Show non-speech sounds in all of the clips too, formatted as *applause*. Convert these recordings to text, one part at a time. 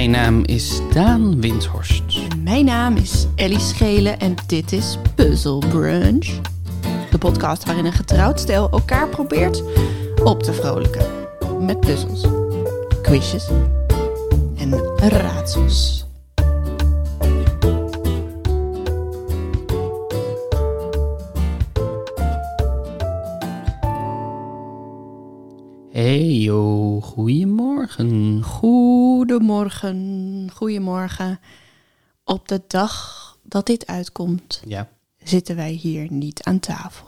Mijn naam is Daan Windhorst. Mijn naam is Ellie Schelen en dit is Puzzle Brunch. De podcast waarin een getrouwd stel elkaar probeert op te vrolijken. Met puzzels, quizjes en raadsels. Hey yo, goedemorgen. Goedemorgen, goedemorgen. Op de dag dat dit uitkomt, Ja. zitten wij hier niet aan tafel.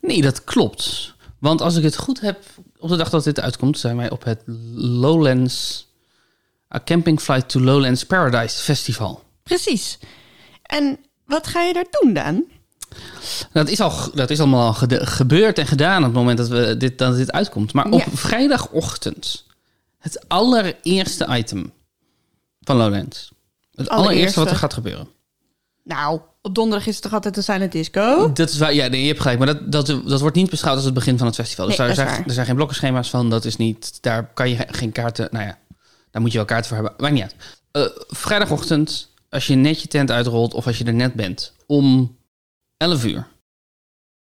Nee, dat klopt. Want als ik het goed heb, op de dag dat dit uitkomt, zijn wij op het Lowlands A Camping Flight to Lowlands Paradise Festival. Precies. En wat ga je daar doen dan? Dat is, al, dat is allemaal al gebeurd en gedaan op het moment dat, we dit, dat dit uitkomt. Maar op Ja. vrijdagochtend, het allereerste item van Lowlands. Het allereerste, wat er gaat gebeuren. Nou, op donderdag is het toch altijd een silent disco? Dat is waar, ja, nee, je hebt gelijk. Maar dat, dat, dat wordt niet beschouwd als het begin van het festival. Dus daar zijn, er zijn geen blokkenschema's van. Dat is niet, daar kan je ge- geen kaarten. Nou ja, daar moet je wel kaarten voor hebben. Maakt niet uit. Eh, vrijdagochtend, als je net je tent uitrolt of als je er net bent, om 11 uur.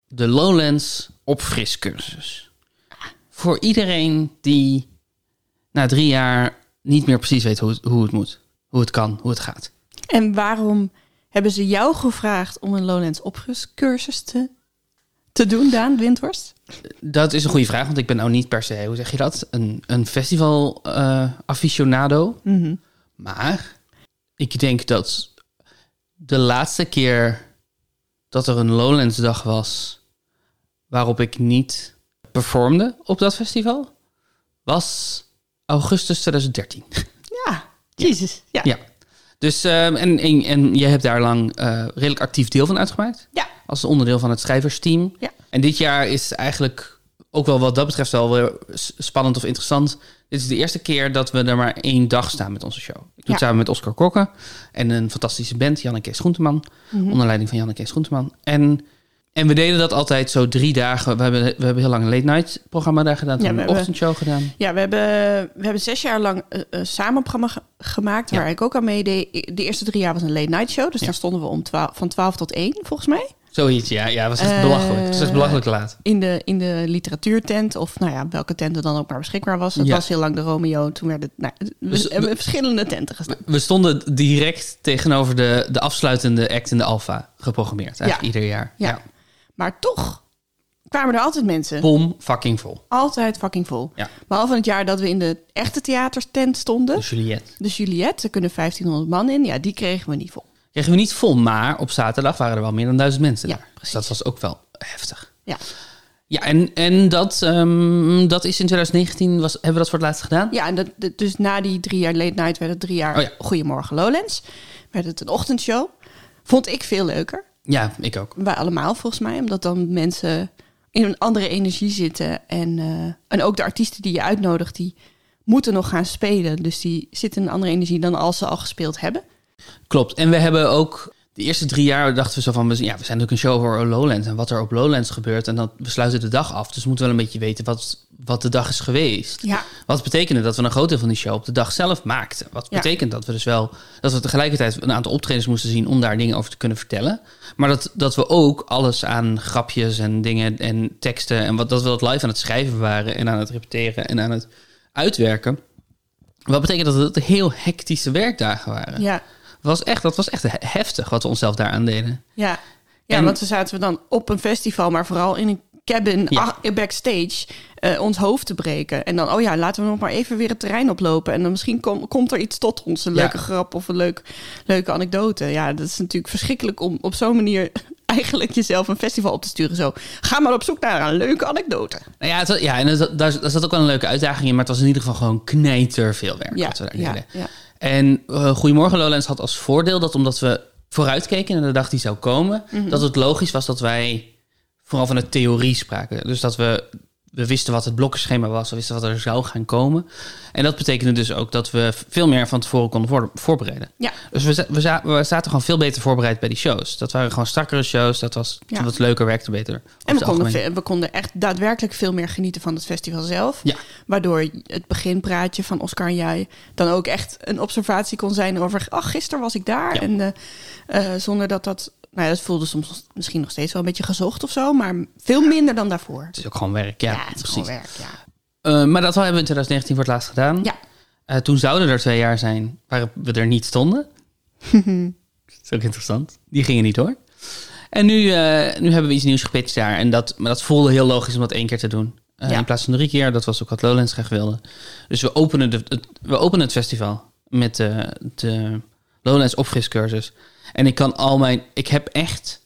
De Lowlands opfriscursus. Voor iedereen die na drie jaar niet meer precies weet hoe het, hoe het moet. Hoe het kan, hoe het gaat. En waarom hebben ze jou gevraagd om een Lowlands opfriscursus te, te doen, Daan Windhorst? Dat is een goede vraag, want ik ben nou niet per se, hoe zeg je dat? Een, een festival eh, aficionado. Mhm. Maar ik denk dat de laatste keer dat er een Lowlands dag was waarop ik niet performde op dat festival, was augustus 2013. *laughs* Ja, jezus. Ja. ja. Dus, ehm, en, en, en jij hebt daar lang eh, redelijk actief deel van uitgemaakt Ja. als onderdeel van het schrijversteam. Ja. En dit jaar is eigenlijk ook wel wat dat betreft wel weer spannend of interessant. Dit is de eerste keer dat we er maar één dag staan met onze show. Ik doe Ja. het samen met Oscar Kokke en een fantastische band, Jan en Kees Groenteman. Mhm. Onder leiding van Jan en Kees Groenteman. En, en we deden dat altijd zo drie dagen. We hebben, we hebben heel lang een late night programma daar gedaan. Toen Ja, we hebben een ochtendshow gedaan. Ja, we hebben, we hebben zes jaar lang eh, een samenprogramma ge- gemaakt, Ja. waar ik ook aan meedeed. De eerste drie jaar was een late night show, dus dan stonden we om twaalf, van 12 tot 1, volgens mij. Zoiets, ja. Ja, was echt belachelijk. Het was echt belachelijk laat. In de, in de literatuurtent, of nou ja, welke tent er dan ook maar beschikbaar was. Het Ja. was heel lang de Romeo, toen werden nou, we Dus- hebben verschillende tenten gestaan. We stonden direct tegenover de, de afsluitende act in de Alpha geprogrammeerd. Eigenlijk Ja. ieder jaar. Ja. Maar toch kwamen er altijd mensen. Bom fucking vol. Altijd fucking vol. Ja. Behalve het jaar dat we in de echte theatertent stonden. De Juliette. De Juliette, daar kunnen 1500 man in. Ja, die kregen we niet vol. Kregen we niet vol, maar op zaterdag waren er wel meer dan duizend mensen Ja, daar. Precies. dat was ook wel heftig. Ja, Ja, en, en dat, ehm, dat is in 2019, was, hebben we dat voor het laatst gedaan? ja en dat, dus na die drie jaar late night werd het drie jaar Oh ja. Goedemorgen Lowlands. Werd het een ochtendshow. Vond ik veel leuker. Ja, ik ook. Wij allemaal volgens mij. Omdat dan mensen in een andere energie zitten. En, eh, en ook de artiesten die je uitnodigt, die moeten nog gaan spelen. Dus die zitten in een andere energie dan als ze al gespeeld hebben. Klopt. En we hebben ook de eerste drie jaar dachten we zo van, we- ja, we zijn natuurlijk een show voor Lowlands en wat er op Lowlands gebeurt. En dan we sluiten de dag af. Dus we moeten wel een beetje weten wat, wat de dag is geweest. Ja. Wat betekende dat we een groot deel van die show op de dag zelf maakten? Wat Ja. betekent dat we dus wel dat we tegelijkertijd een aantal optredens moesten zien om daar dingen over te kunnen vertellen. Maar dat, dat we ook alles aan grapjes en dingen en teksten en wat dat we dat live aan het schrijven waren en aan het repeteren en aan het uitwerken. Wat betekent dat het heel hectische werkdagen waren. Ja, Was echt, dat was echt he- heftig wat we onszelf daar aan deden. ja. ja En- want we zaten we dan op een festival, maar vooral in een cabin Ja. backstage eh, ons hoofd te breken. En dan, oh ja, laten we nog maar even weer het terrein oplopen. En dan misschien kom- komt er iets tot ons, een Ja. leuke grap of een leuk, leuke anekdote. Ja, dat is natuurlijk verschrikkelijk om op zo'n manier *laughs* eigenlijk jezelf een festival op te sturen. Zo, ga maar op zoek naar een leuke anekdote. Nou ja, het, ja en daar, daar zat ook wel een leuke uitdaging in, maar het was in ieder geval gewoon knijter veel werk Ja, wat we daar ja, deden. ja. En eh Goedemorgen Lowlands had als voordeel dat omdat we vooruitkeken naar de dag die zou komen, Mhm. dat het logisch was dat wij vooral van de theorie spraken. Dus dat we we wisten wat het blokkenschema was, we wisten wat er zou gaan komen. En dat betekende dus ook dat we veel meer van tevoren konden voor, voorbereiden. Ja. Dus we, we, za- we zaten gewoon veel beter voorbereid bij die shows. Dat waren gewoon strakkere shows, dat was Ja. wat leuker, werkte beter. En we konden, we konden echt daadwerkelijk veel meer genieten van het festival zelf. Ja. Waardoor het beginpraatje van Oscar en jij dan ook echt een observatie kon zijn over... ach, gisteren was ik daar. Ja. En eh, eh, zonder dat dat... Nou dat voelde soms misschien nog steeds wel een beetje gezocht of zo... maar veel minder dan daarvoor. Het is ook gewoon werk, ja, Ja, het is precies. gewoon werk, ja. Eh, maar dat hebben we in 2019 voor het laatst gedaan. Ja. Eh, toen zouden er twee jaar zijn waar we er niet stonden. *laughs* dat is ook interessant. Die gingen niet door. En nu, eh, nu hebben we iets nieuws gepitcht daar. En dat, maar dat voelde heel logisch om dat één keer te doen. Ja. In plaats van drie keer. Dat was ook wat Lowlands graag wilde. Dus we openen, de, het, we openen het festival met de, de Lowlands opfriscursus. En ik kan al mijn... Ik heb echt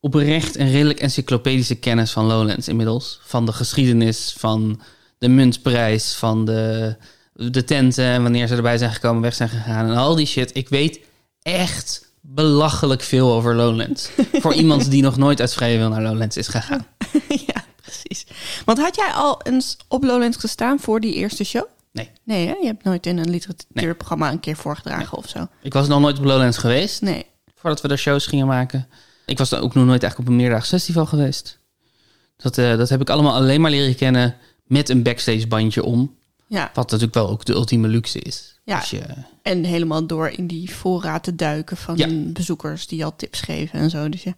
oprecht een redelijk encyclopedische kennis van Lowlands inmiddels. Van de geschiedenis, van de muntprijs, van de, de tenten... en wanneer ze erbij zijn gekomen, weg zijn gegaan en al die shit. Ik weet echt belachelijk veel over Lowlands. *laughs* Voor iemand die nog nooit uit vrije wil naar Lowlands is gegaan. *laughs* ja, precies. Want had jij al eens op Lowlands gestaan voor die eerste show? Nee. Nee, hè? je hebt nooit in een literatuurprogramma een keer voorgedragen of zo. Ik was nog nooit op Lowlands geweest, Nee. Voordat we de shows gingen maken. Ik was dan ook nog nooit eigenlijk op een meerdaags festival geweest. Dat, eh, dat heb ik allemaal alleen maar leren kennen met een backstage bandje om. Ja, Wat natuurlijk wel ook de ultieme luxe is. Ja. Je, en helemaal door in die voorraad te duiken van Ja. bezoekers die al tips geven en zo. Dus ja,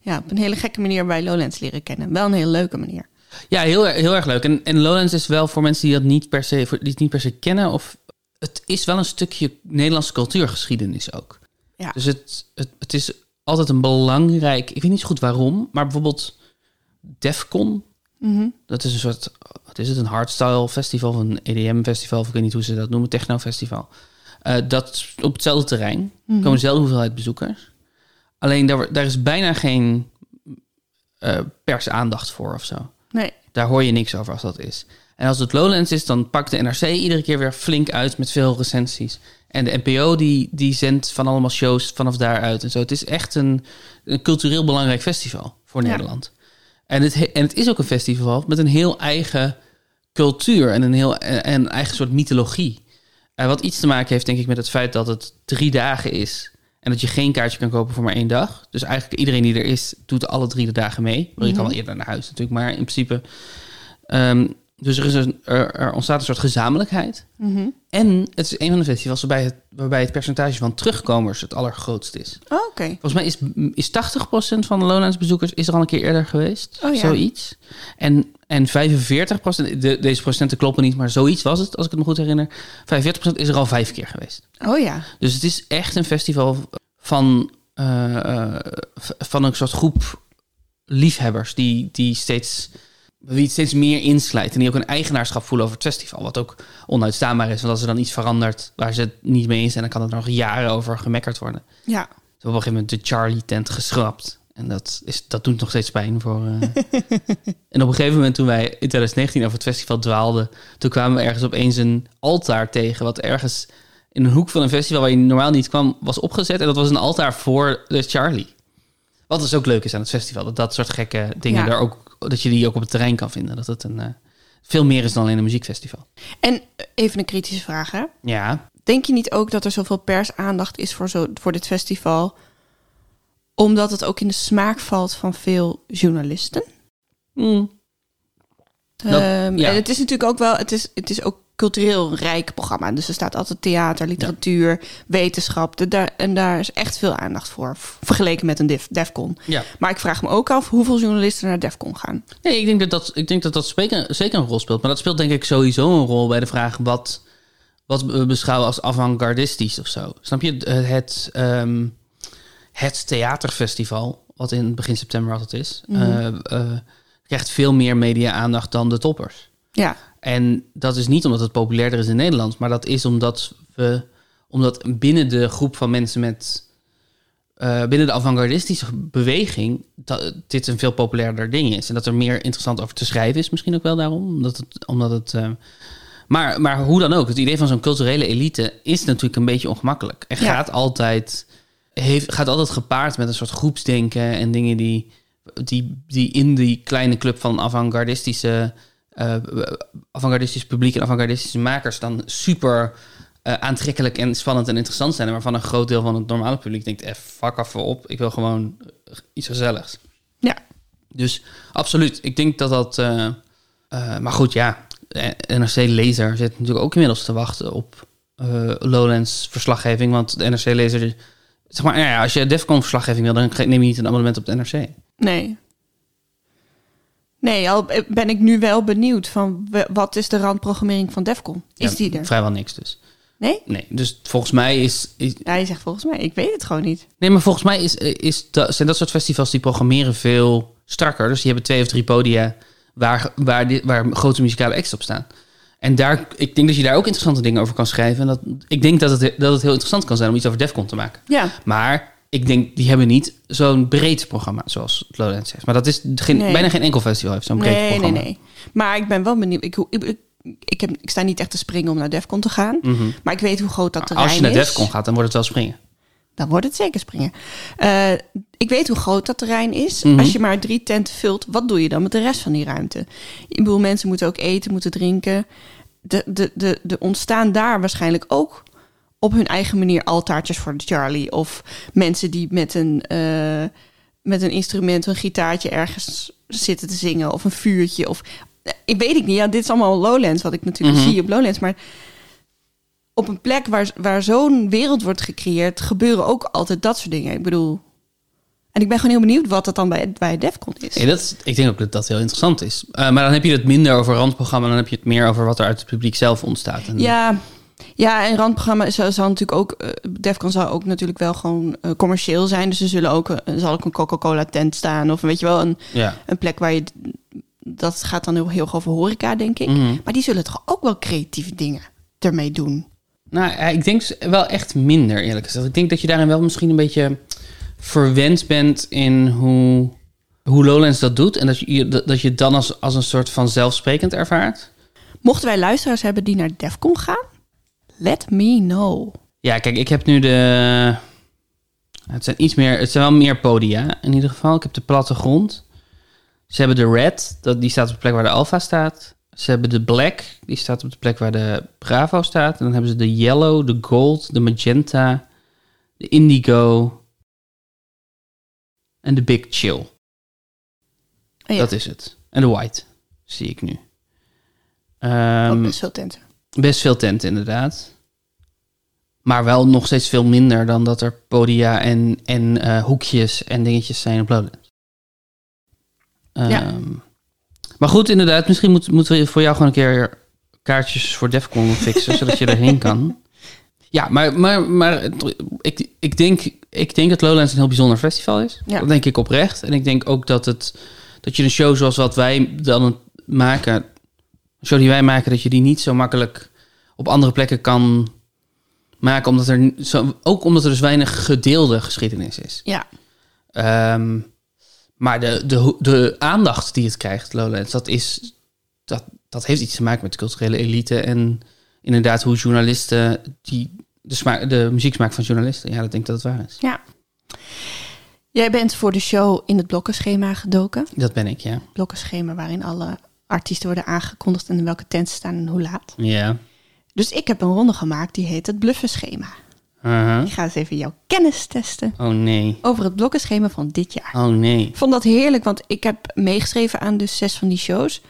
ja, op een hele gekke manier bij Lowlands leren kennen. Wel een hele leuke manier. ja, heel, erg- heel erg leuk. En, en Lowlands is wel voor mensen die dat niet per se, die het niet per se kennen. Of, het is wel een stukje Nederlandse cultuurgeschiedenis ook. Ja. Dus het, het, het is altijd een belangrijk... Ik weet niet zo goed waarom, maar bijvoorbeeld Defcon... Mhm. Dat is een soort, wat is het, een hardstyle festival of een EDM festival, of ik weet niet hoe ze dat noemen, techno festival. Eh, dat op hetzelfde terrein, Mhm. komen dezelfde hoeveelheid bezoekers. Alleen daar, daar is bijna geen eh pers aandacht voor of zo. Nee, Daar hoor je niks over als dat is. En als het Lowlands is, dan pakt de NRC iedere keer weer flink uit met veel recensies. En de NPO die, die zendt van allemaal shows vanaf daaruit en zo. Het is echt een, een cultureel belangrijk festival voor Ja. Nederland. En het, he- en het is ook een festival met een heel eigen cultuur en een heel en een eigen soort mythologie. Eh, wat iets te maken heeft, denk ik, met het feit dat het drie dagen is. En dat je geen kaartje kan kopen voor maar één dag. Dus eigenlijk iedereen die er is, doet alle drie de dagen mee. Maar Je kan wel eerder naar huis natuurlijk, maar in principe... ehm, dus er, is een, er, er ontstaat een soort gezamenlijkheid. Mhm. En het is een van de festivals waarbij het, waarbij het percentage van terugkomers het allergrootst is. Oh, oké. Volgens mij is, is 80% van de Lowlands bezoekers is er al een keer eerder geweest. Oh ja. Zoiets. En, en 45%, de, deze procenten kloppen niet, maar zoiets was het, als ik het me goed herinner. 45% is er al vijf keer geweest. Oh ja. Dus het is echt een festival van, eh, eh, van een soort groep liefhebbers die, die steeds, wie het steeds meer inslijt. En die ook een eigenaarschap voelen over het festival. Wat ook onuitstaanbaar is, want als er dan iets verandert waar ze het niet mee eens zijn, dan kan er nog jaren over gemekkerd worden. Ja. Ze hebben op een gegeven moment de Charlie-tent geschrapt. En dat, is, dat doet nog steeds pijn voor. eh. *laughs* en op een gegeven moment, toen wij in 2019 over het festival dwaalden, toen kwamen we ergens opeens een altaar tegen. Wat ergens in een hoek van een festival waar je normaal niet kwam, was opgezet. En dat was een altaar voor de Charlie. Wat dus ook leuk is aan het festival. Dat dat soort gekke dingen daar ook, dat je die ook op het terrein kan vinden. Dat het een, eh, veel meer is dan alleen een muziekfestival. En even een kritische vraag, hè? Ja, Denk je niet ook dat er zoveel persaandacht is voor, zo, voor dit festival, omdat het ook in de smaak valt van veel journalisten? Mm, Dat- Ehm, ja. En het is natuurlijk ook wel, het is, het is ook cultureel rijk programma. Dus er staat altijd theater, literatuur, wetenschap. De, daar, en daar is echt veel aandacht voor, vergeleken met een Def, Defcon. ja. Maar ik vraag me ook af hoeveel journalisten naar Defcon gaan. Nee, ik denk dat dat, ik denk dat, dat zeker, zeker een rol speelt. Maar dat speelt denk ik sowieso een rol bij de vraag wat, wat we beschouwen als avant-gardistisch of zo. Snap je? Het, het, ehm, het theaterfestival, wat in begin september altijd is, eh, eh, krijgt veel meer media-aandacht dan de toppers. Ja, En dat is niet omdat het populairder is in Nederland, maar dat is omdat we, omdat binnen de groep van mensen met, eh, binnen de avant-gardistische beweging, dat dit een veel populairder ding is. En dat er meer interessant over te schrijven is, misschien ook wel daarom. Omdat het, omdat het, eh, maar, maar hoe dan ook, het idee van zo'n culturele elite is natuurlijk een beetje ongemakkelijk. En Ja. gaat altijd, heeft, gaat altijd gepaard met een soort groepsdenken en dingen die, die, die in die kleine club van avant-gardistische eh avant-gardistisch publiek en avant-gardistische makers dan super eh, aantrekkelijk en spannend en interessant zijn. Waarvan een groot deel van het normale publiek denkt, eh, fuck af op, ik wil gewoon iets gezelligs. Ja. Dus absoluut, ik denk dat dat... eh, eh, maar goed, ja, de NRC-lezer zit natuurlijk ook inmiddels te wachten op eh, Lowlands verslaggeving. Want de NRC-lezer, zeg maar, nou ja, als je Defcon verslaggeving wil, dan neem je niet een abonnement op de NRC. Nee. Nee, al ben ik nu wel benieuwd van wat is de randprogrammering van Defcon? Is Ja, die er? Vrijwel niks dus. Nee? Nee, dus volgens mij is... is Ja, je zegt volgens mij. Ik weet het gewoon niet. nee, maar volgens mij is, is dat, zijn dat soort festivals die programmeren veel strakker. Dus die hebben twee of drie podia waar, waar, die, waar grote muzikale acts op staan. En daar, ik denk dat je daar ook interessante dingen over kan schrijven. En dat, ik denk dat het, dat het heel interessant kan zijn om iets over Defcon te maken. Ja. Maar ik denk, die hebben niet zo'n breed programma zoals het Lowlands heeft. Maar dat is geen, Nee. bijna geen enkel festival heeft zo'n breed Nee, nee, programma. nee. Maar ik ben wel benieuwd. Ik, ik, ik, heb, ik sta niet echt te springen om naar Defcon te gaan. Mhm. Maar ik weet hoe groot dat terrein Als je naar is. Defcon gaat, dan wordt het wel springen. Dan wordt het zeker springen. Eh, ik weet hoe groot dat terrein is. Mhm. Als je maar drie tenten vult, wat doe je dan met de rest van die ruimte? Ik bedoel, mensen moeten ook eten, moeten drinken. De, de, de, de ontstaan daar waarschijnlijk ook op hun eigen manier altaartjes voor Charlie. Of mensen die met een, eh, met een instrument, een gitaartje ergens zitten te zingen. Of een vuurtje. Of, ik weet het niet. Ja, dit is allemaal Lowlands, wat ik natuurlijk Mhm. zie op Lowlands. Maar op een plek waar, waar zo'n wereld wordt gecreëerd, gebeuren ook altijd dat soort dingen. Ik bedoel. En ik ben gewoon heel benieuwd wat dat dan bij, bij Defcon is. Nee, dat is, ik denk ook dat dat heel interessant is. Eh, maar dan heb je het minder over randprogramma. Dan heb je het meer over wat er uit het publiek zelf ontstaat. En, Ja, ja, en randprogramma zal, zal natuurlijk ook. eh, Defcon zal ook natuurlijk wel gewoon eh, commercieel zijn. Dus er zullen ook, eh, zal ook een Coca-Cola tent staan. Of weet je wel, een, ja. een plek waar je. Dat gaat dan heel, heel over horeca, denk ik. Mhm. Maar die zullen toch ook wel creatieve dingen ermee doen. Nou, ik denk wel echt minder, eerlijk gezegd. Ik denk dat je daarin wel misschien een beetje verwend bent in hoe, hoe Lowlands dat doet. En dat je dat je het dan als, als een soort van zelfsprekend ervaart. Mochten wij luisteraars hebben die naar Defcon gaan, let me know. Ja, kijk, ik heb nu de... Het zijn iets meer... Het zijn wel meer podia, in ieder geval. Ik heb de plattegrond. Ze hebben de red, dat, die staat op de plek waar de alpha staat. Ze hebben de black, die staat op de plek waar de bravo staat. En dan hebben ze de yellow, de gold, de magenta, de indigo en de big chill. Oh ja, Dat is het. En de white, zie ik nu. Ehm, best veel tenten. Best veel tenten, inderdaad. Maar wel nog steeds veel minder dan dat er podia en, en eh, hoekjes en dingetjes zijn op Lowlands. Ja. Ehm, Maar goed, inderdaad, misschien moet, moeten we voor jou gewoon een keer kaartjes voor Defcon fixen, *laughs* zodat je erheen kan. Ja, maar, maar, maar ik, ik, denk, ik denk dat Lowlands een heel bijzonder festival is. Ja. Dat denk ik oprecht. En ik denk ook dat, het, dat je een show zoals wat wij dan maken, een show die wij maken, dat je die niet zo makkelijk op andere plekken kan maken. Omdat er zo, ook omdat er dus weinig gedeelde geschiedenis is. Ja, Ehm, maar de, de, de aandacht die het krijgt, Lowlands, dat, is, dat, dat heeft iets te maken met de culturele elite. En inderdaad hoe journalisten die de, smaak, de muzieksmaak van journalisten. Ja, dat denk ik dat het waar is. ja. Jij bent voor de show in het blokkenschema gedoken. Dat ben ik, ja. Blokkenschema waarin alle artiesten worden aangekondigd en in welke tent ze staan en hoe laat. Ja. Dus ik heb een ronde gemaakt die heet het bluffenschema. Uh-huh. Ik ga eens even jouw kennis testen Oh nee. over het blokkenschema van dit jaar. Oh nee. Ik vond dat heerlijk, want ik heb meegeschreven aan dus zes van die shows.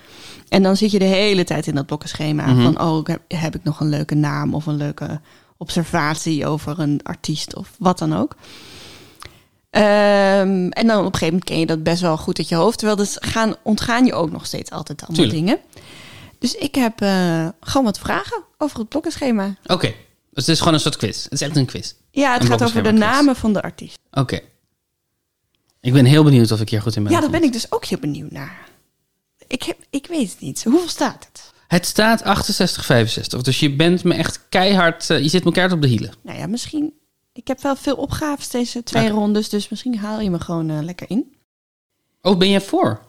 En dan zit je de hele tijd in dat blokkenschema. Mhm. Van, oh, heb, heb ik nog een leuke naam of een leuke observatie over een artiest of wat dan ook. Ehm, en dan op een gegeven moment ken je dat best wel goed uit je hoofd. Terwijl dus gaan, ontgaan je ook nog steeds altijd allemaal Tuurlijk. dingen. Dus ik heb eh, gewoon wat vragen over het blokkenschema. Oké. Dus het is gewoon een soort quiz. Het is echt een quiz. Ja, het Een gaat over de quiz. namen van de artiest. Oké. Ik ben heel benieuwd of ik hier goed in ben. Ja, daar ben ik dus ook heel benieuwd naar. Ik, heb, ik weet het niet. Hoeveel staat het? Het staat 68, 65. Dus je bent me echt keihard... eh, je zit me keihard op de hielen. Nou ja, misschien. Ik heb wel veel opgaves deze twee rondes, dus misschien haal je me gewoon eh, lekker in. Oh, ben jij voor?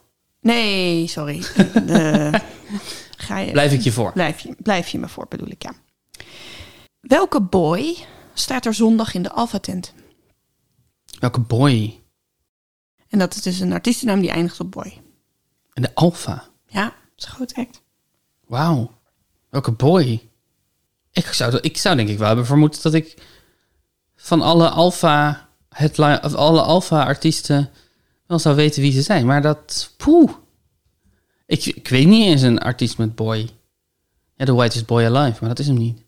Nee, sorry. De, *laughs* ga je, Blijf ik je voor? blijf, je, blijf je me voor, bedoel ik, ja. Welke boy staat er zondag in de Alpha tent? Welke boy? En dat is dus een artiestennaam die eindigt op boy. En de alfa. Ja, dat is een groot act. Wauw. Welke boy. Ik zou, ik zou denk ik wel hebben vermoed dat ik van alle alfa headline of alle alfa artiesten wel zou weten wie ze zijn. Maar dat, poeh. Ik, ik weet niet eens een artiest met boy. Ja, The Whitest Boy Alive, maar dat is hem niet.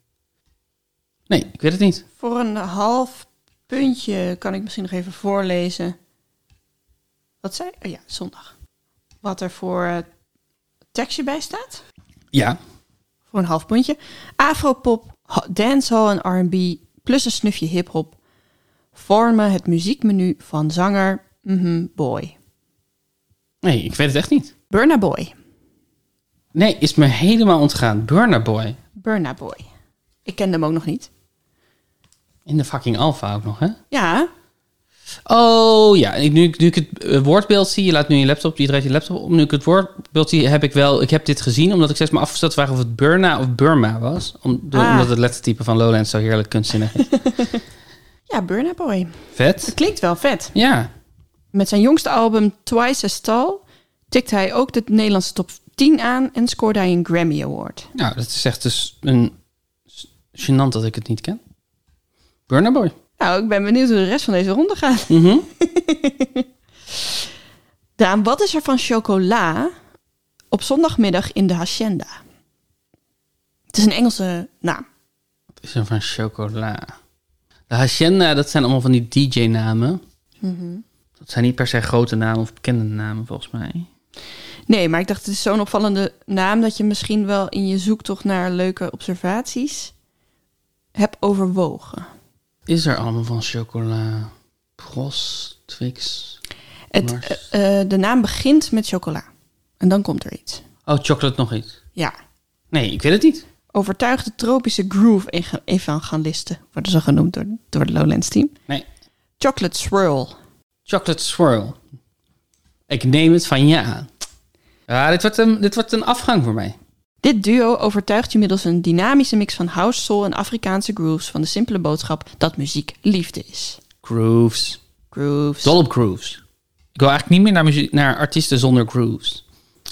Nee, ik weet het niet. Voor een half puntje kan ik misschien nog even voorlezen. Wat zei? Oh ja, zondag. Wat er voor eh, tekstje bij staat. Ja, Voor een half puntje. Afropop, ha- dancehall en R&B plus een snufje hip-hop vormen het muziekmenu van zanger mhm, Boy. nee, ik weet het echt niet. Burna Boy. Nee, is me helemaal ontgaan. Burner Boy. Burna Boy. Ik kende hem ook nog niet. In de fucking alfa ook nog, hè? Ja, Oh ja, ik, nu, ik- nu ik het eh, woordbeeld zie, je laat nu je laptop, je draait je laptop op. Nu ik het woordbeeld zie, heb ik wel, ik heb dit gezien, omdat ik steeds me afgesteld vraag of het Burna of Burma was. Om, door- Ah. Omdat het lettertype van Lowlands zo heerlijk kunstzinnig is. *laughs* ja Burna Boy. Vet. Het klinkt wel vet. Ja, Met zijn jongste album Twice as Tall tikt hij ook de Nederlandse top 10 aan en scoorde hij een Grammy Award. nou, dat is echt dus een gênant dat ik het niet ken. Burna Boy. Nou, ik ben benieuwd hoe de rest van deze ronde gaat. Mhm. *laughs* Daan, wat is er van chocola op zondagmiddag in de Hacienda? Het is een Engelse naam. Wat is er van chocola? De Hacienda, dat zijn allemaal van die DJ-namen. Dat zijn niet per se grote namen of bekende namen, volgens mij. Nee, maar ik dacht, het is zo'n opvallende naam dat je misschien wel in je zoektocht naar leuke observaties hebt overwogen. Is er allemaal van chocola? Pros, Twix. Het, eh, eh, de naam begint met chocola. En dan komt er iets. Oh, chocolate nog iets. Ja. Nee, ik weet het niet. Overtuigde tropische groove eva- evangelisten worden ze genoemd door, door het Lowlands team. Nee. Chocolate swirl. Chocolate swirl. Ik neem het van je aan. Ja, dit wordt een, dit wordt een afgang voor mij. Dit duo overtuigt je middels een dynamische mix van house, soul en Afrikaanse grooves van de simpele boodschap dat muziek liefde is. Grooves. Grooves. Dol op grooves. Ik wil eigenlijk niet meer naar, muzie- naar artiesten zonder grooves.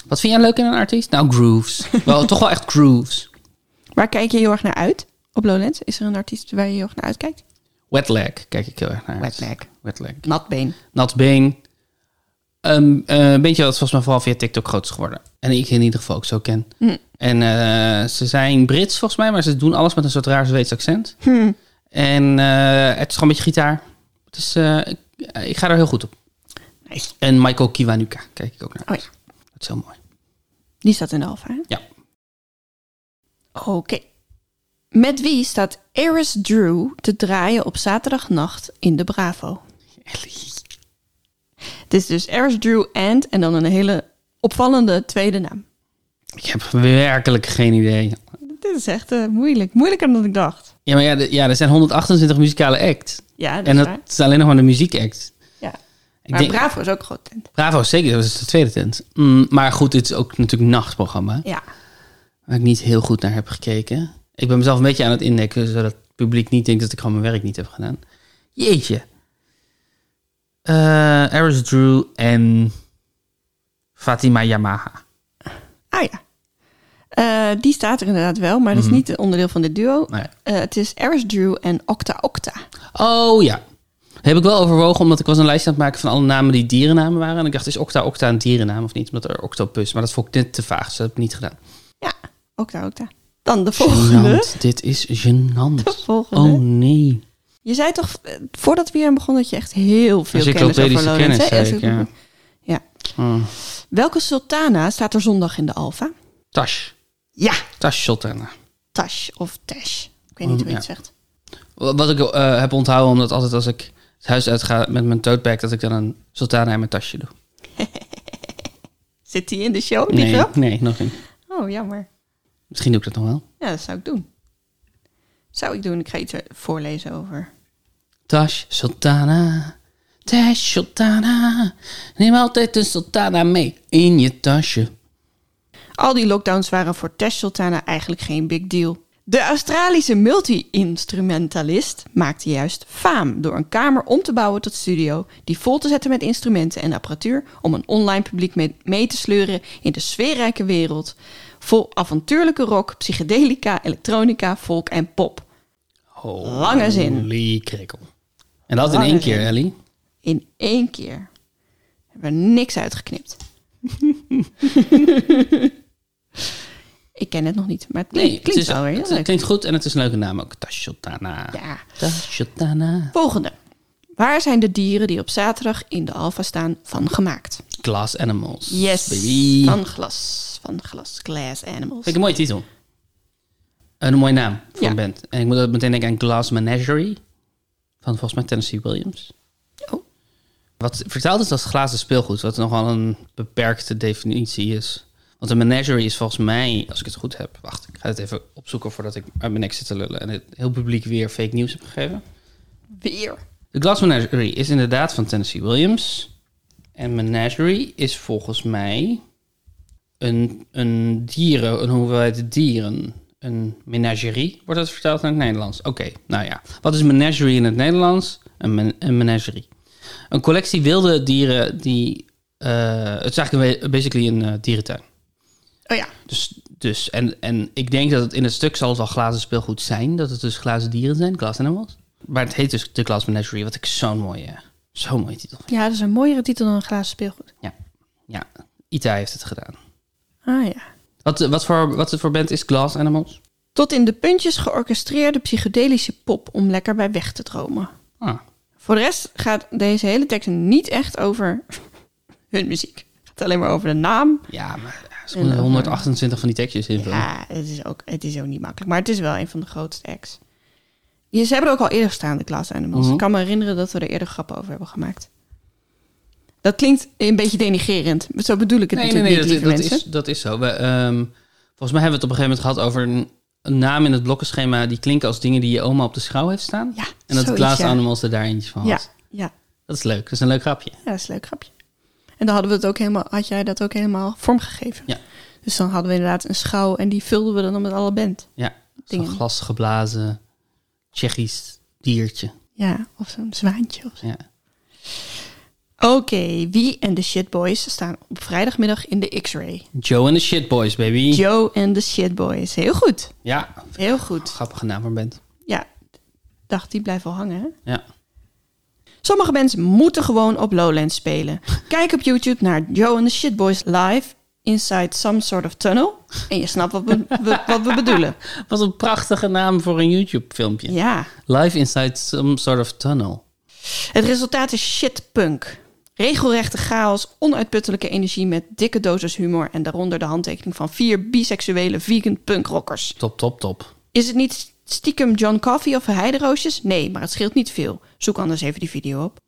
Wat vind jij leuk in een artiest? Nou, grooves. *laughs* wel, toch wel echt grooves. Waar kijk je heel erg naar uit op Lowlands? Is er een artiest waar je heel erg naar uitkijkt? Wet leg kijk ik heel erg naar. uit. Wet leg. Wet leg. Natbeen. Nat Bing. Een beetje wat volgens mij vooral via TikTok groot is geworden. En ik in ieder geval ook zo ken. Hm. En eh, ze zijn Brits volgens mij, maar ze doen alles met een soort raar Zweeds accent. Hm. En eh, het is gewoon een beetje gitaar. Dus ik, ik ga er heel goed op. Nice. En Michael Kiwanuka kijk ik ook naar. Oh ja. Dat is heel mooi. Die staat in de alfa, hè? Ja. Oké. Met wie staat Eris Drew te draaien op zaterdagnacht in de Bravo? Het is dus Eris Drew and en dan een hele opvallende tweede naam. Ik heb werkelijk geen idee. Dit is echt eh, moeilijk. Moeilijker dan ik dacht. Ja, maar ja, de- ja, er zijn 128 muzikale acts. Ja, dat En dat is alleen nog maar de muziekact. Ja. Ik Maar denk, Bravo is ook een groot tent. Bravo, zeker. Dat is de tweede tent. Mm, maar goed, dit is ook natuurlijk een nachtprogramma. Ja. Waar ik niet heel goed naar heb gekeken. Ik ben mezelf een beetje aan het indekken, zodat het publiek niet denkt dat ik gewoon mijn werk niet heb gedaan. Jeetje. Eh Aris Drew en Fatima Yamaha. Ah ja. Eh, die staat er inderdaad wel, maar dat is niet een onderdeel van dit duo. Nee. Eh, het is Eris Drew en Octa Octa. Oh ja. Heb ik wel overwogen, omdat ik was een lijstje aan het maken van alle namen die dierennamen waren. En ik dacht, is Octa Octa een dierennaam of niet? Omdat er Octopus, maar dat vond ik net te vaag, dus dat heb ik niet gedaan. Ja, Octa Octa. Dan de volgende. Gênant. Dit is gênant. De volgende. Oh nee. Je zei toch, eh, voordat we hier aan begonnen, dat je echt heel veel kennis over Encyclopedische Lowlands kennis, hè? zei ik, ja. Ja. Oh. Welke sultana staat er zondag in de Alfa? Tash. Ja, Tash Sultana. Tash of Tash. Ik weet niet hoe je Ja. het zegt. Wat ik eh, heb onthouden, omdat altijd als ik het huis uitga met mijn tote bag, dat ik dan een sultana in mijn tasje doe. *laughs* Zit die in de show, die Nee, grap? nee, nog niet. Oh, jammer. Misschien doe ik dat nog wel. Ja, dat zou ik doen. Zou ik doen. Ik ga iets eh, voorlezen over. Tash Sultana. Tash Sultana. Neem altijd een sultana mee in je tasje. Al die lockdowns waren voor Tash Sultana eigenlijk geen big deal. De Australische multi-instrumentalist maakte juist faam door een kamer om te bouwen tot studio, die vol te zetten met instrumenten en apparatuur om een online publiek mee, te sleuren in de sfeerrijke wereld Vol avontuurlijke rock, psychedelica, elektronica, folk en pop. Lange zin. Holy krikkel. En dat in één keer. Ellie. In één keer. Hebben we niks uitgeknipt. *laughs* Ik ken het nog niet, maar het klinkt, Nee, het, klinkt is, wel weer heel het leuk. klinkt goed en het is een leuke naam ook. Tashotana. Ja. Tashotana. Volgende. Waar zijn de dieren die op zaterdag in de Alfa staan van gemaakt? Glass Animals. Yes, Baby. van glas. Van glas. Glass animals. Vind ik een mooie titel. Een mooie naam voor Ja. een band. En ik moet ook meteen denken aan Glass Menagerie. Van volgens mij Tennessee Williams. Oh. Wat vertaald is als glazen speelgoed. Wat nogal een beperkte definitie is. Want een menagerie is volgens mij, als ik het goed heb... Wacht, ik ga het even opzoeken voordat ik uit mijn nek zit te lullen. En het heel publiek weer fake nieuws heb gegeven. Weer. De Glass Menagerie is inderdaad van Tennessee Williams. En Menagerie is volgens mij een, een dieren, een hoeveelheid dieren. Een menagerie, wordt dat vertaald naar het Nederlands? Oké, nou ja. Wat is menagerie in het Nederlands? Een, men- een menagerie. Een collectie wilde dieren die... eh, het is eigenlijk basically een eh, dierentuin. Oh ja. Dus, dus en, en ik denk dat het in het stuk zal het wel glazen speelgoed zijn. Dat het dus glazen dieren zijn, glass animals. Maar het heet dus de Glass Menagerie, wat ik zo'n mooie, zo'n mooie titel vind. Ja, dat is een mooiere titel dan een glazen speelgoed. Ja, Ita heeft het gedaan. Ah ja. Wat, wat, voor, wat voor band is Glass Animals? Tot in de puntjes georchestreerde psychedelische pop om lekker bij weg te dromen. Ah, Voor de rest gaat deze hele tekst niet echt over *laughs* hun muziek. Het gaat alleen maar over de naam. ja, maar er zijn 128 van die tekstjes in. Ja, het is, ook, het is ook niet makkelijk. Maar het is wel een van de grootste acts. Ze hebben er ook al eerder gestaan, de Glass Animals. Mhm. Ik kan me herinneren dat we er eerder grappen over hebben gemaakt. Dat klinkt een beetje denigerend. maar Zo bedoel ik het Nee, nee, natuurlijk nee, niet, dat, is, dat is zo. We, ehm, volgens mij hebben we het op een gegeven moment gehad over een, een naam in het blokkenschema... die klinken als dingen die je oma op de schouw heeft staan. Ja, en dat Glass ja. Animals er daar eentje van Ja, had. ja, Dat is leuk, dat is een leuk grapje. ja, dat is een leuk grapje. En dan hadden we het ook helemaal, had jij dat ook helemaal vormgegeven. Ja. Dus dan hadden we inderdaad een schouw en die vulden we dan met alle band. Ja, zo'n glasgeblazen Tsjechisch diertje. Ja, of zo'n zwaantje of zo. Ja. Oké, wie en de Shitboys staan op vrijdagmiddag in de X-Ray? Joe en de Shitboys, baby. Joe en de Shitboys. Heel goed. Ja, Heel goed. grappige naam voor een band. Ja, dacht die blijft wel hangen. Hè? Ja. Sommige bands moeten gewoon op Lowlands spelen. *laughs* Kijk op YouTube naar Joe en de Shitboys live inside some sort of tunnel. En je snapt wat we, we- wat we bedoelen. *laughs* Wat een prachtige naam voor een YouTube-filmpje. Ja, Live inside some sort of tunnel. het resultaat is shitpunk. Regelrechte chaos, onuitputtelijke energie met dikke dosis humor... en daaronder de handtekening van vier biseksuele vegan punkrockers. Top, top, top. Is het niet stiekem John Coffey of Heideroosjes? Nee, maar het scheelt niet veel. Zoek anders even die video op.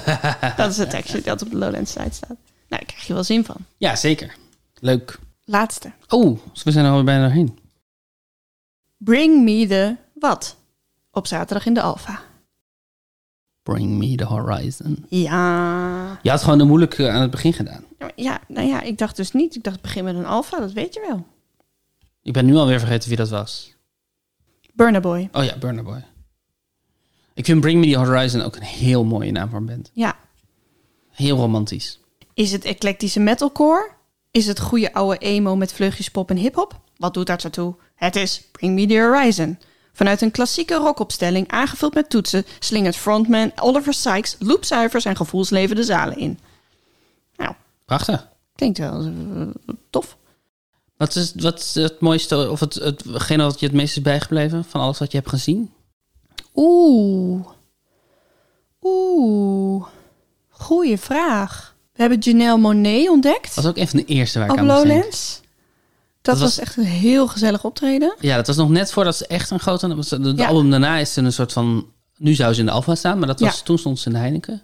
*laughs* dat is het tekstje dat op de Lowlands site staat. Nou, daar krijg je wel zin van. Ja, zeker. Leuk. Laatste. Oh, we zijn er al bijna doorheen. Bring me the wat? Op zaterdag in de Alfa. Bring me the horizon. Ja. Je had gewoon de moeilijke aan het begin gedaan. Ja, nou ja, ik dacht dus niet. Ik dacht begin met een Alfa, dat weet je wel. Ik ben nu alweer vergeten wie dat was. Burner Boy. Oh ja, Burner Boy. Ik vind Bring Me the Horizon ook een heel mooie naam voor een band. Ja. Heel romantisch. Is het eclectische metalcore? Is het goede oude emo met vleugjes pop en hiphop? Wat doet zo toe? Het is Bring Me the Horizon. Vanuit een klassieke rockopstelling, aangevuld met toetsen, slingert frontman Oliver Sykes loopzuiver zijn gevoelsleven de zalen in. Nou, Prachtig. klinkt wel eh, tof. Wat is, wat is het mooiste, of het, hetgene wat je het meest is bijgebleven van alles wat je hebt gezien? Oeh. Oeh. Goeie vraag. We hebben Janelle Monet ontdekt Dat was ook een van de eerste waar ik op aan. Lowlands. Dat, was, was- echt een heel gezellig optreden. Ja, dat was nog net voordat ze echt een grote... Ja. album daarna is ze een soort van... Nu zou ze in de Alfa staan, maar dat was, Ja. toen stond ze in de Heineken.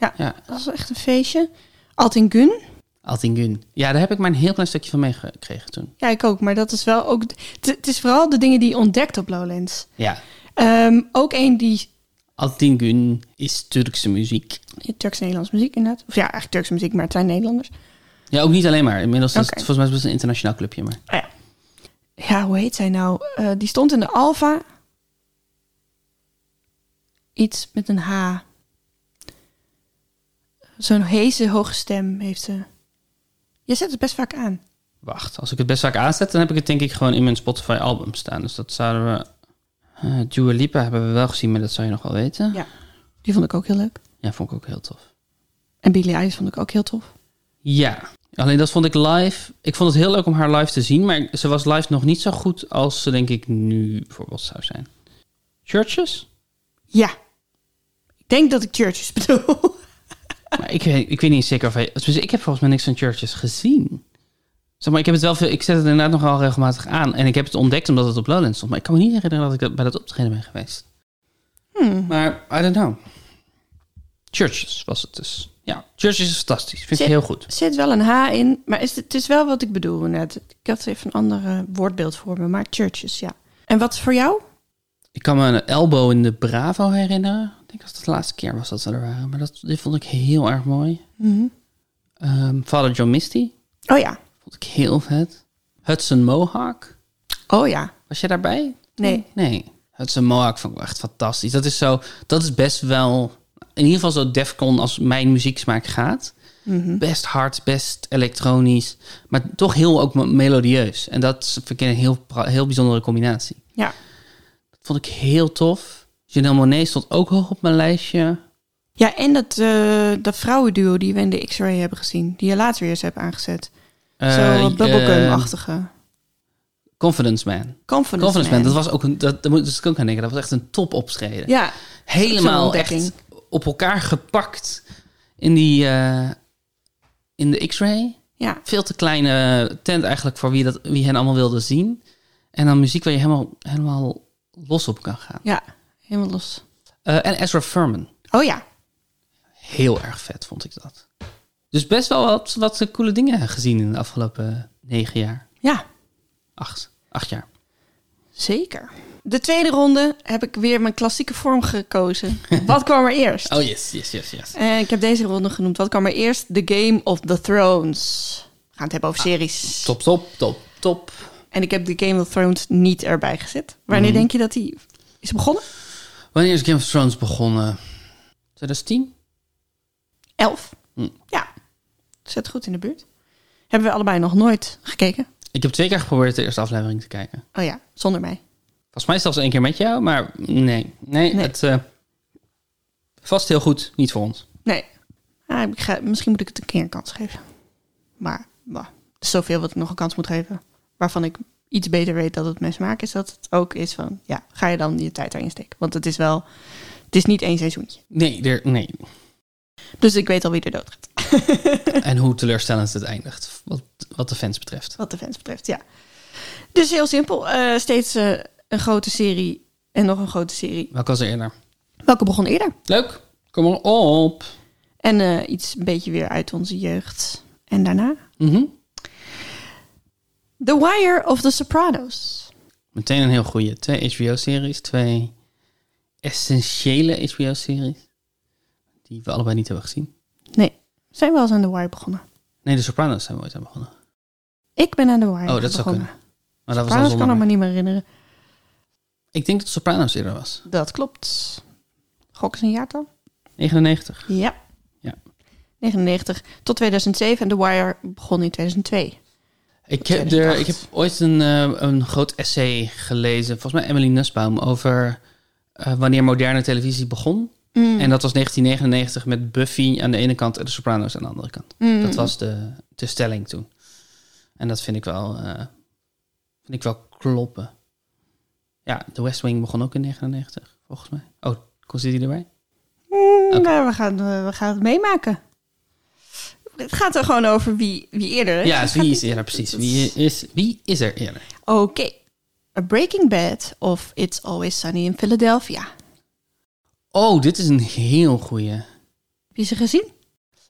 Ja, Ja, dat was echt een feestje. Altin Gun. Altingun. Ja, daar heb ik maar een heel klein stukje van meegekregen toen. Ja, ik ook. Maar dat is wel ook... Het het is vooral de dingen die je ontdekt op Lowlands. Ja, Ehm, ook een die... Altingun is Turkse muziek. Turks-Nederlands muziek inderdaad. Of ja, eigenlijk Turkse muziek, maar het zijn Nederlanders. Ja, ook niet alleen maar. Inmiddels is het volgens mij het een internationaal clubje, maar... Oh ja. Ja, hoe heet zij nou? Eh, die stond in de Alfa. Iets met een H. Zo'n heese, hoge stem heeft ze. Je zet het best vaak aan. Wacht, als ik het best vaak aanzet, dan heb ik het denk ik gewoon in mijn Spotify album staan. Dus dat zouden we... eh Dua Lipa hebben we wel gezien, maar dat zou je nog wel weten. Ja. Die vond ik ook heel leuk. Ja, vond ik ook heel tof. En Billie Eilish vond ik ook heel tof. Ja, alleen dat vond ik live. Ik vond het heel leuk om haar live te zien, maar ze was live nog niet zo goed als ze denk ik nu bijvoorbeeld zou zijn. Churches? Ja. Ik denk dat ik Churches *laughs* bedoel. Maar ik, weet- ik weet niet zeker of hij... Dus ik heb volgens mij niks van Churches gezien. Zeg maar, ik heb het wel veel... Ik zet het inderdaad nogal regelmatig aan. En ik heb het ontdekt omdat het op Lowlands stond. Maar ik kan me niet herinneren dat ik dat bij dat optreden ben geweest. Hmm. Maar, I don't know. Churches was het dus. Ja, Churches is fantastisch. Vind ik heel goed. Er zit wel een H in, maar is het, het is wel wat ik bedoel net. Ik had even een ander woordbeeld voor me, maar Churches, ja. En wat is voor jou? Ik kan me een elbow in de Bravo herinneren. Ik denk dat het de laatste keer was dat ze er waren. Maar dat, dit vond ik heel erg mooi. Ehm Father John Misty Oh ja. vond ik heel vet. Hudson Mohawk. Oh ja. Was je daarbij? Nee. Nee. Hudson Mohawk vond ik echt fantastisch. Dat is zo... Dat is best wel... In ieder geval zo Defcon als mijn muzieksmaak gaat. Best hard, best elektronisch. Maar toch heel ook me- melodieus. En dat vind ik een heel, heel bijzondere combinatie. Ja. Dat vond ik heel tof. Janelle Monet stond ook hoog op mijn lijstje. Ja, en dat, eh, dat vrouwenduo die we in de X-Ray hebben gezien, die je later weer eens hebt aangezet. Eh, Zo eh, bubblegum-achtige. Confidence Man. Confidence, Confidence Man. Man. dat was ook een, dat, daar moet dus ik ook aan denken. Dat was echt een top optreden. Ja, Helemaal echt op elkaar gepakt in die eh, in de X-ray. ja. Veel te kleine tent eigenlijk voor wie, dat, wie hen allemaal wilde zien. En dan muziek waar je helemaal, helemaal los op kan gaan. Ja, helemaal los. Eh, en Ezra Furman. Oh ja. Heel erg vet vond ik dat. Dus best wel wat, wat coole dingen gezien in de afgelopen negen jaar. Ja, Acht. Acht jaar. Zeker. De tweede ronde heb ik weer mijn klassieke vorm gekozen. *laughs* Wat kwam er eerst? Oh yes, yes, yes, yes. En ik heb deze ronde genoemd. Wat kwam er eerst? The Game of the Thrones. We gaan het hebben over series. Top, top, top, top. En ik heb The Game of Thrones niet erbij gezet. Wanneer Mhm. denk je dat die is begonnen? Wanneer is Game of Thrones begonnen? 2010? Elf. Hm. Ja, zit goed in de buurt. Hebben we allebei nog nooit gekeken? Ik heb twee keer geprobeerd de eerste aflevering te kijken. Oh ja, zonder mij. Volgens mij zelfs één keer met jou, maar nee. Nee, Nee. het eh, vast heel goed, niet voor ons. Nee. Ah, ik ga, misschien moet ik het een keer een kans geven. Maar, bah, zoveel wat ik nog een kans moet geven. Waarvan ik iets beter weet dat het mijn smaak is. Dat het ook is van, ja, ga je dan je tijd erin steken. Want het is wel, het is niet één seizoentje. Nee, er, nee. Dus ik weet al wie er dood gaat. *laughs* en hoe teleurstellend het eindigt, wat, wat de fans betreft. Wat de fans betreft, ja. Dus heel simpel. eh, steeds eh, een grote serie en nog een grote serie. Welke was er eerder? Welke begon eerder? Leuk, kom maar op. En eh, iets een beetje weer uit onze jeugd. En daarna? Mhm. The Wire of the Sopranos. Meteen een heel goede. Twee HBO-series, twee essentiële HBO-series. Die we allebei niet hebben gezien. Nee, zijn we al eens aan The Wire begonnen? Nee, de Sopranos zijn we ooit aan begonnen. Ik ben aan The Wire Oh, dat zou begonnen. kunnen. Maar dat was kan ik me niet meer herinneren. Ik denk dat Sopranos eerder was. Dat klopt. Gok eens een jaartal? 99. Ja. Ja. 99 tot 2007 en The Wire begon in 2002. Ik heb, er, 2008. ik heb ooit een, eh, een groot essay gelezen, volgens mij Emily Nussbaum, over eh, wanneer moderne televisie begon. Mm. En dat was 1999 met Buffy aan de ene kant en de Sopranos aan de andere kant. Mm. Dat was de, de stelling toen. En dat vind ik wel, eh, vind ik wel kloppen. Ja, The West Wing begon ook in 99, volgens mij. Oh, kon zit hij erbij? Mm, nou, we, gaan, eh, we gaan het meemaken. Het gaat er gewoon over wie, wie eerder is. Ja, dus wie is eerder precies? Wie is, wie is er eerder? Oké. A Breaking Bad of It's Always Sunny in Philadelphia. Oh, dit is een heel goeie. Heb je ze gezien?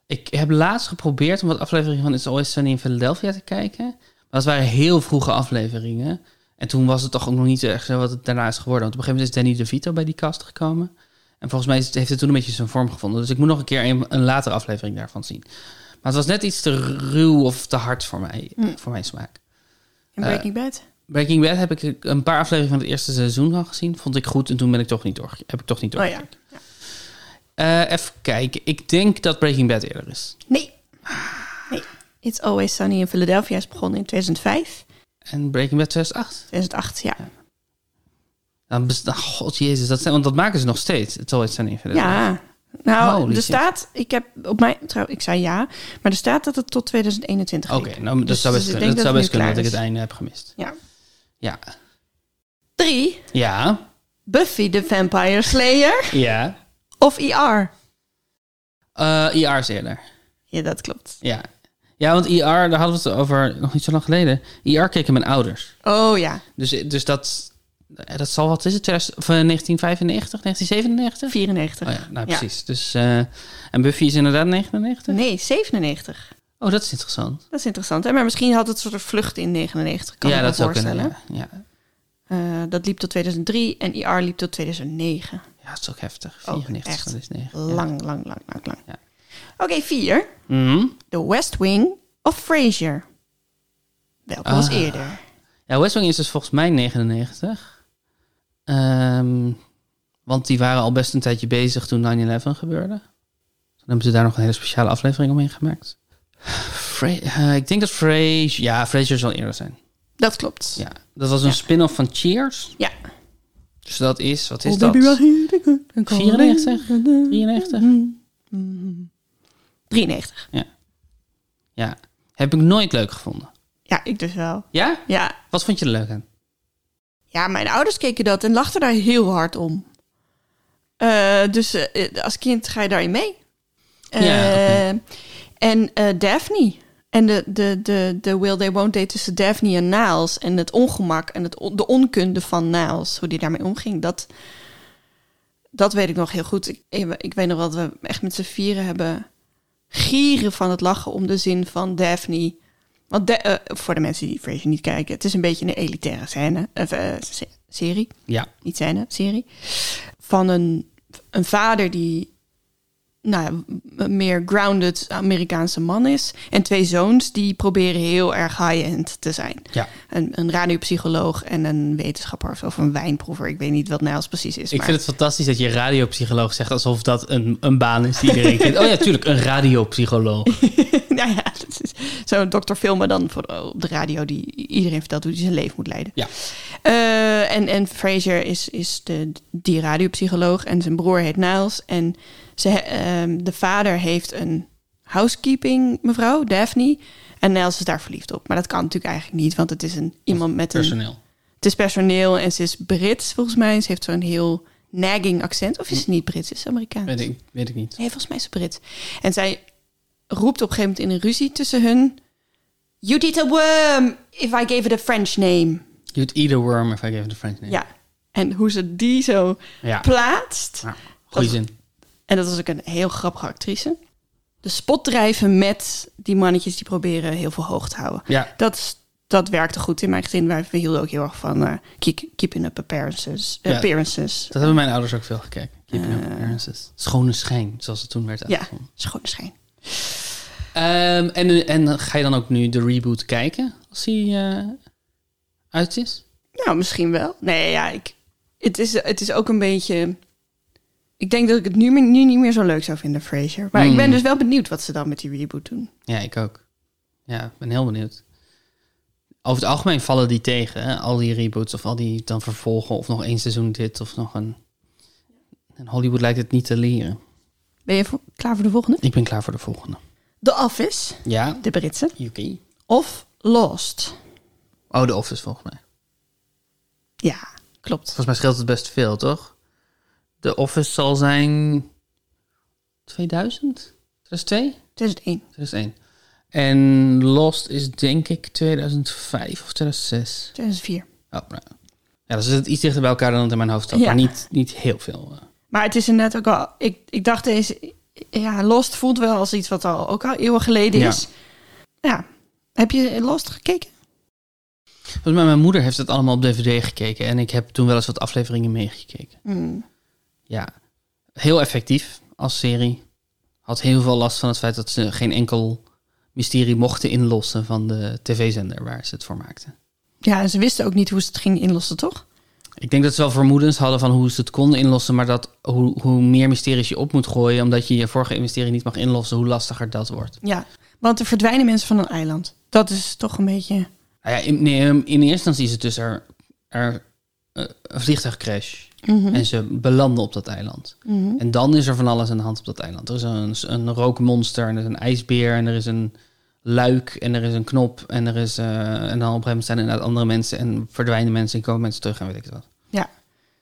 Ik heb laatst geprobeerd om wat afleveringen van It's Always Sunny in Philadelphia te kijken. Maar dat waren heel vroege afleveringen. En toen was het toch ook nog niet echt zo wat het daarna is geworden. Want op een gegeven moment is Danny DeVito bij die cast gekomen. En volgens mij heeft het toen een beetje zijn vorm gevonden. Dus ik moet nog een keer een, een latere aflevering daarvan zien. Maar het was net iets te ruw of te hard voor mij, Mm. voor mijn smaak. Eh, Breaking Bad? Breaking Bad heb ik een paar afleveringen van het eerste seizoen al gezien. Vond ik goed en toen ben ik toch niet door, heb ik toch niet Oh ja. doorgekeken. Eh, even kijken. Ik denk dat Breaking Bad eerder is. Nee. Nee. It's Always Sunny in Philadelphia is begonnen in 2005. En Breaking Bad 2008. 2008, ja. Dan best- oh, God jezus, dat zijn, want dat maken ze nog steeds. It's always sunny in Philadelphia. Ja. Nou, Holy er shit. staat, ik heb op mij, trouw, ik zei ja, maar er staat dat het tot 2021 Oké, liep. nou, dat Dus- zou best dus kunnen, denk dat zou best kunnen dat ik het einde heb gemist. Ja. Ja. Drie, Ja. Buffy the Vampire Slayer Ja. of ER? Eh IR is eerder. Ja, dat klopt. Ja. Ja, want IR, daar hadden we het over nog niet zo lang geleden. IR keken mijn ouders. Oh ja, Dus, dus dat, eh, dat zal, wat is het, 2000 of, eh, 1995, 1997? 94. Oh ja, nou Ja. precies. Dus, eh, en Buffy is inderdaad 99? Nee, 97. Oh, dat is interessant. Dat is interessant. Hè? Maar misschien had het een soort vlucht in 99, kan ja, ik me dat zou voorstellen. kunnen. Ja. Eh, dat liep tot 2003 en IR liep tot 2009. ja, dat is ook heftig. Ook 94 echt dat is 9. Lang, lang, lang, lang, lang. Ja. Oké, vier. Mhm. The West Wing of Frasier? Welke was Ah. eerder? Ja, West Wing is dus volgens mij 99. Ehm, want die waren al best een tijdje bezig toen 9-11 gebeurde. Toen hebben ze daar nog een hele speciale aflevering omheen gemaakt. Fra- eh, ik denk dat Frasier... Ja, Frasier zal eerder zijn. Dat klopt. Ja, dat was een Ja. spin-off van Cheers. Ja. Dus dat is... Wat is Oh, dat? baby, well, here we go. 94? 93? 93. Ja. Heb ik nooit leuk gevonden. Ja, ik dus wel. Ja? Ja. Wat vond je er leuk aan? ja, mijn ouders keken dat en lachten daar heel hard om. Eh, dus eh, als kind ga je daarin mee. Ja, Eh. En eh, Daphne. En de, de, de, de will they won't they tussen Daphne en Niles. En het ongemak en het, on- de onkunde van Niles. Hoe die daarmee omging. Dat, dat weet ik nog heel goed. Ik, ik weet nog wel dat we echt met z'n vieren hebben gieren van het lachen om de zin van Daphne. Want eh, voor de mensen die Frasier niet kijken. Het is een beetje een elitaire scène. Of, eh, se- serie Ja. niet scène, serie. Van een, een vader die nou, meer grounded Amerikaanse man is. En twee zoons die proberen heel erg high-end te zijn. Ja. Een, een radiopsycholoog en een wetenschapper of een wijnproever. Ik weet niet wat Niles precies is. Ik maar... vind het fantastisch dat je radiopsycholoog zegt alsof dat een, een baan is die iedereen kent. Oh ja, tuurlijk, een radiopsycholoog. *laughs* nou ja, dat is zo'n dokter Filmer dan voor, op de radio die iedereen vertelt hoe hij zijn leven moet leiden. Ja. Eh, en, en Fraser is, is de, die radiopsycholoog en zijn broer heet Niles. En ze, ehm, de vader heeft een housekeeping mevrouw, Daphne. En Niles is daar verliefd op. Maar dat kan natuurlijk eigenlijk niet, want het is een, iemand met een... Personeel. Het is personeel en ze is Brits volgens mij. Ze heeft zo'n heel nagging accent. Of is ze niet Brits? Is ze Amerikaans? Weet ik, weet ik niet. Nee, volgens mij is ze Brits. En zij roept op een gegeven moment in een ruzie tussen hun... You'd eat a worm if I gave it a French name. You'd eat a worm if I gave it a French name. Ja. En hoe ze die zo Ja. plaatst. Ja, Goeie zin. En dat was ook een heel grappige actrice. De spot drijven met die mannetjes die proberen heel veel hoog te houden. Ja. Dat, dat werkte goed in mijn gezin. Wij hielden ook heel erg van eh, keep, keeping up appearances. Ja. appearances. Dat hebben mijn ouders ook veel gekeken. Keeping Up Eh. Appearances. Schone schijn, zoals het toen werd Ja, uitgevonden. schone schijn. Ehm, en, en ga je dan ook nu de reboot kijken als hij eh, uit is? Nou, misschien wel. Nee, ja, ik, het, is, het is ook een beetje... Ik denk dat ik het nu, nu niet meer zo leuk zou vinden, Frasier. Maar ik ben Hmm. dus wel benieuwd wat ze dan met die reboot doen. Ja, ik ook. Ja, ik ben heel benieuwd. Over het algemeen vallen die tegen, hè? al die reboots of al die dan vervolgen of nog één seizoen dit of nog een... En Hollywood lijkt het niet te leren. Ben je klaar voor de volgende? Ik ben klaar voor de volgende. The Office, Ja, de Britse. UK. Of Lost. Oh, The Office volgens mij. Ja, klopt. Volgens mij scheelt het best veel, toch? The Office zal zijn 2000? 2002? 2001. 2001. En Lost is denk ik 2005 of 2006. 2004. Oh, nou. Ja, dan zit het iets dichter bij elkaar dan het in mijn hoofd. Ja. Maar niet, niet heel veel. eh. Maar het is inderdaad ook al... Ik, ik dacht deze... Ja, Lost voelt wel als iets wat al, ook al eeuwen geleden Ja. is. Ja. Heb je Lost gekeken? Volgens mij, mijn moeder heeft het allemaal op DVD gekeken. En ik heb toen wel eens wat afleveringen meegekeken. Hmm. Ja, heel effectief als serie. Had heel veel last van het feit dat ze geen enkel mysterie mochten inlossen van de tv-zender waar ze het voor maakten. Ja, en ze wisten ook niet hoe ze het gingen inlossen, toch? Ik denk dat ze wel vermoedens hadden van hoe ze het konden inlossen, maar dat hoe, hoe meer mysteries je op moet gooien, omdat je je vorige mysterie niet mag inlossen, hoe lastiger dat wordt. Ja. Want er verdwijnen mensen van een eiland. Dat is toch een beetje... Nou ja, in, nee, in eerste instantie is het dus er, er eh, een vliegtuigcrash. Mhm. En ze belanden op dat eiland. Mhm. En dan is er van alles aan de hand op dat eiland. Er is een, een rookmonster en er is een ijsbeer en er is een luik en er is een knop en er is... eh, en dan op een gegeven moment zijn er inderdaad andere mensen en verdwijnen mensen en komen mensen terug en weet ik het wat. Ja,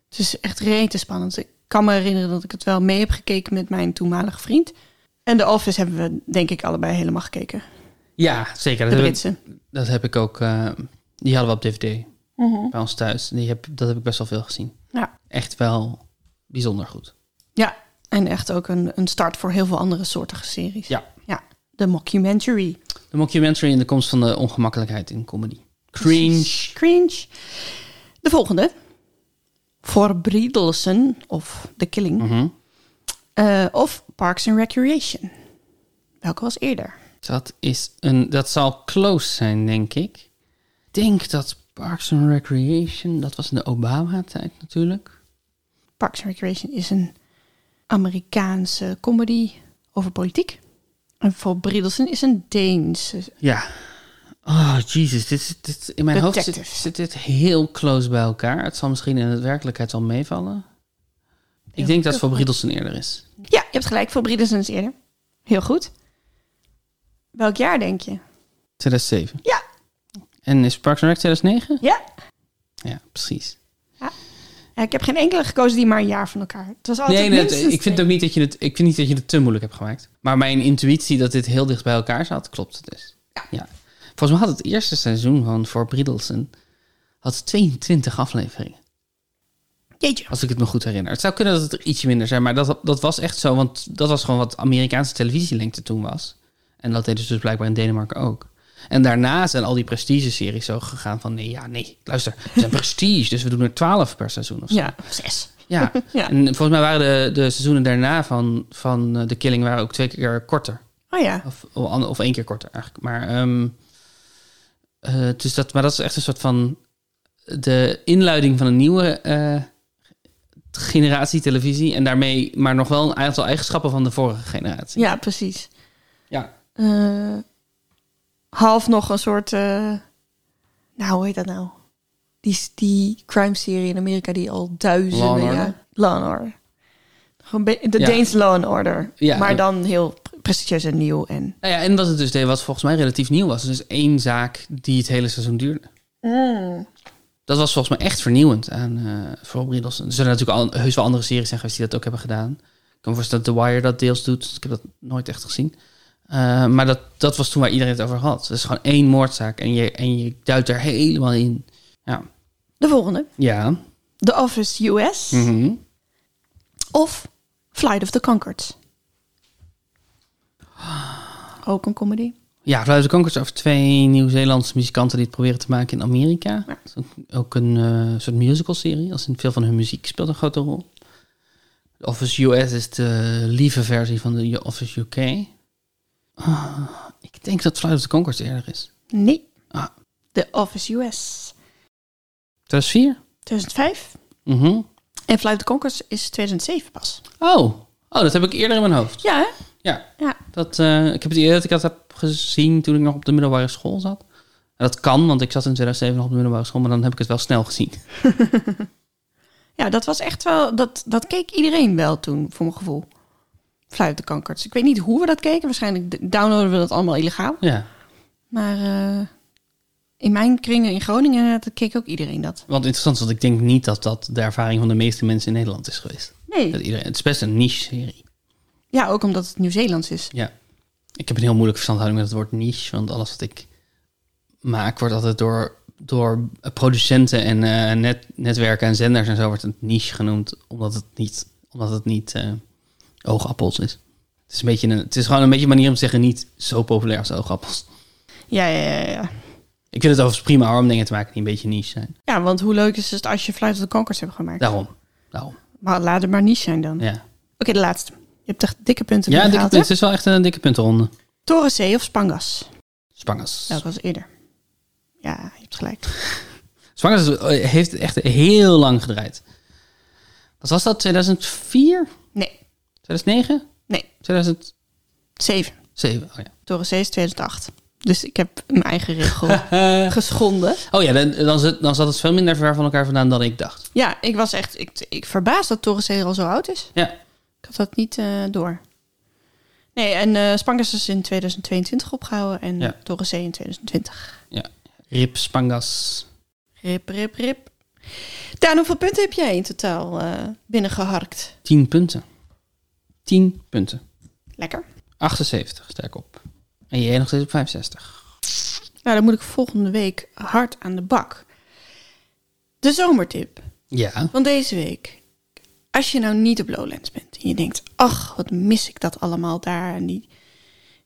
het is echt rete spannend. Ik kan me herinneren dat ik het wel mee heb gekeken met mijn toenmalige vriend. En The Office hebben we denk ik allebei helemaal gekeken. Ja, zeker. De Dat, heb, ik, dat heb ik ook... eh, die hadden we op DVD bij ons thuis. Die heb, dat heb ik best wel veel gezien. Echt wel bijzonder goed. ja, en echt ook een, een start voor heel veel andere soortige series. Ja. Ja, de mockumentary. De mockumentary en de komst van de ongemakkelijkheid in comedy. Cringe. Cringe. De volgende. Verbrydelsen of The Killing. Mhm. eh, of Parks and Recreation. Welke was eerder? Dat, is een, dat zal close zijn, denk ik. Ik denk dat Parks and Recreation, dat was in de Obama-tijd natuurlijk. Parks and Recreation is een Amerikaanse comedy over politiek. En Verbrydelsen is een Deense. Ja. Oh, Jesus. Dit, is- dit, in mijn hoofd zit, dit heel close bij elkaar. Het zal misschien in de werkelijkheid wel meevallen. Ik denk dat het voor Briddelsen eerder is. Ja, je hebt gelijk. Verbrydelsen is eerder. Heel goed. Welk jaar denk je? 2007. Ja. En is Parks and Rec 2009? Ja. Ja, precies. Ja, ik heb geen enkele gekozen die maar een jaar van elkaar. Het was altijd Nee, nee, het- minstens ik vind ook niet dat je het, ik vind niet dat je het te moeilijk hebt gemaakt. Maar mijn intuïtie dat dit heel dicht bij elkaar zat, klopt dus. Ja. Volgens mij had het eerste seizoen van voor Briddelsen had 22 afleveringen. Jeetje. Als ik het me goed herinner. Het zou kunnen dat het er ietsje minder zijn, maar dat, dat was echt zo. Want dat was gewoon wat Amerikaanse televisielengte toen was. En dat deden ze dus blijkbaar in Denemarken ook. En daarna zijn al die prestige-series zo gegaan van... nee, ja, nee, luister, we zijn *laughs* prestige, dus we doen er 12 per seizoen of zo. Ja, zes. Ja. *laughs* Ja. En volgens mij waren de, de seizoenen daarna van, van eh, The Killing waren ook twee keer korter. Oh ja. Of, of, één keer korter eigenlijk. Maar, ehm, eh, dus dat, maar dat is echt een soort van de inluiding van een nieuwe eh, generatie televisie. En daarmee maar nog wel een aantal eigenschappen van de vorige generatie. Ja, precies. Ja. Eh, half nog een soort... eh, nou, hoe heet dat nou? Die, die crime-serie in Amerika die al duizenden Law and Order? jaar... Law and Order. Gewoon de Ja. Deense Law and Order. Ja. maar dan heel prestigieus en nieuw. En... Nou ja, en wat het dus deed, wat volgens mij relatief nieuw was. Dus één zaak die het hele seizoen duurde. Dat was volgens mij echt vernieuwend aan eh voor Briddelsen. Er zullen natuurlijk al, heus wel andere series zijn geweest die dat ook hebben gedaan. Ik kan me voorstellen dat The Wire dat deels doet. Ik heb dat nooit echt gezien. Eh, maar dat, dat was toen waar iedereen het over had. Het is gewoon één moordzaak en je, en je duidt er helemaal in. Ja. De volgende. Ja. The Office US. Mhm. Of Flight of the Conchords. Ook een comedy. Ja, Fluit de Konkers over twee Nieuw-Zeelandse muzikanten die het proberen te maken in Amerika. Ja. Ook, een eh, soort musical-serie. Als in veel van hun muziek speelt een grote rol. The Office US is de lieve versie van de Office UK. Ah, ik denk dat Flight of the Conchords eerder is. Nee. Ah. The Office US. 2004? 2005. Mhm. En Flight of the Conchords is 2007 pas. Oh. oh, dat heb ik eerder in mijn hoofd. Ja, hè? Ja, Ja. dat, eh, ik heb het idee dat ik dat heb gezien toen ik nog op de middelbare school zat. En dat kan, want ik zat in 2007 nog op de middelbare school, maar dan heb ik het wel snel gezien. *laughs* Ja, dat was echt wel... Dat, dat keek iedereen wel toen, voor mijn gevoel. Conchords. Ik weet niet hoe we dat keken. Waarschijnlijk downloaden we dat allemaal illegaal. Ja. Maar eh, in mijn kringen in Groningen dat keek ook iedereen dat. Wat interessant is, want ik denk niet dat dat de ervaring van de meeste mensen in Nederland is geweest. Nee. Dat iedereen, het is best een niche-serie. Ja, ook omdat het Nieuw-Zeelands is. Ja. Ik heb een heel moeilijke verstandhouding met het woord niche, want alles wat ik maak wordt altijd door, door producenten en eh, net, netwerken en zenders en zo wordt het niche genoemd, omdat het niet, omdat het niet eh, oogappels is. Het is, een beetje een, het is gewoon een beetje een manier om te zeggen niet zo populair als oogappels. Ja, ja, ja, ja. Ik vind het overigens prima hoor, om dingen te maken die een beetje niche zijn. Ja, want hoe leuk is het als je of the Conchords hebt gemaakt? Daarom. Daarom. Maar laat het maar niche zijn dan. Ja, Oké, de laatste. Je hebt echt dikke punten ja dikke gehaald, punt. hè? Het is wel echt een dikke puntenronde. Toren C of Spangas? Spangas. Dat was eerder. Ja, je hebt gelijk. *laughs* Spangas heeft echt heel lang gedraaid. Wat was dat? 2004? Nee, 2009? nee. 2000? Zeven. Zeven, oh ja. Torenzee is 2008. Dus ik heb mijn eigen regel *laughs* geschonden. Oh ja, dan, dan, zat, dan zat het veel minder ver van elkaar vandaan dan ik dacht. Ja, ik was echt ik, ik verbaasd dat Torenzee al zo oud is. Ja. Ik had dat niet eh, door. Nee, en eh Spangas is in 2022 opgehouden en Ja. Torenzee in 2020. Rip Spangas. Rip, rip, rip. Daan, hoeveel punten heb jij in totaal eh, binnengeharkt? 10 punten. 10 punten. Lekker. 78, sterk op. En jij nog steeds op 65. Nou, dan moet ik volgende week hard aan de bak. De zomertip Ja. van deze week. Als je nou niet op Lowlands bent en je denkt, ach, wat mis ik dat allemaal daar. En die,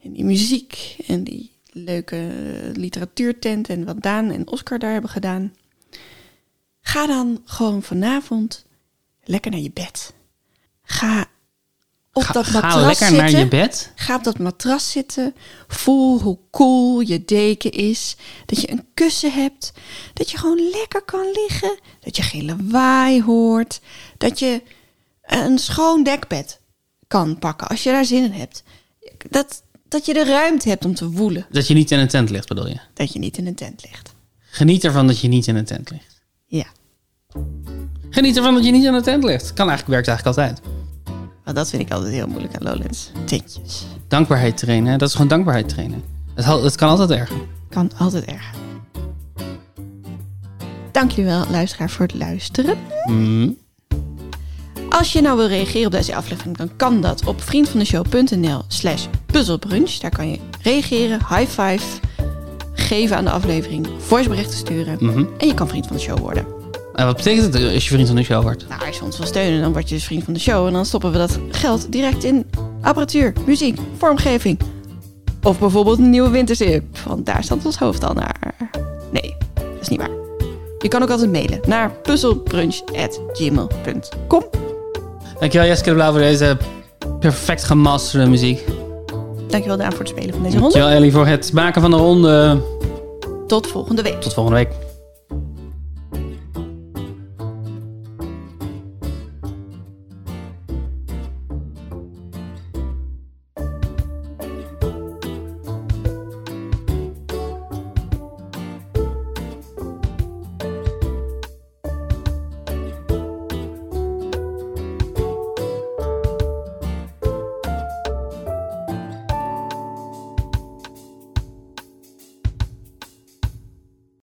en die muziek en die leuke literatuurtent en wat Daan en Oscar daar hebben gedaan. Ga dan gewoon vanavond lekker naar je bed. Ga op Ga, dat ga matras lekker zitten. naar je bed. Ga op dat matras zitten. Voel hoe cool je deken is. Dat je een kussen hebt. Dat je gewoon lekker kan liggen. Dat je geen lawaai hoort. Dat je een schoon dekbed kan pakken als je daar zin in hebt. Dat, dat je de ruimte hebt om te woelen. Dat je niet in een tent ligt, bedoel je? Dat je niet in een tent ligt. Geniet ervan dat je niet in een tent ligt. Ja, Geniet ervan dat je niet in een tent ligt. Kan eigenlijk, werkt eigenlijk altijd. Maar dat vind ik altijd heel moeilijk aan Lowlands. Tentjes. Dankbaarheid trainen, dat is gewoon dankbaarheid trainen. Het, het kan altijd erger. Kan altijd erger. Dank jullie wel, luisteraar, voor het luisteren. Mm. Als je nou wil reageren op deze aflevering, dan kan dat op vriendvandeshow.nl slash puzzelbrunch. Daar kan je reageren, high five, geven aan de aflevering, voiceberichten sturen. Mhm. En je kan vriend van de show worden. En wat betekent het als je vriend van de show wordt? Nou, als je ons wil steunen, dan word je dus vriend van de show. En dan stoppen we dat geld direct in apparatuur, muziek, vormgeving. Of bijvoorbeeld een nieuwe wintersip. Want daar staat ons hoofd al naar. Nee, dat is niet waar. Je kan ook altijd mailen naar puzzelbrunch.gmail.com. Dankjewel Jessica de Blauw voor deze perfect gemasterde muziek. Dankjewel Daan voor het spelen van deze ronde. Dankjewel Ellie voor het maken van de ronde. Tot volgende week. Tot volgende week.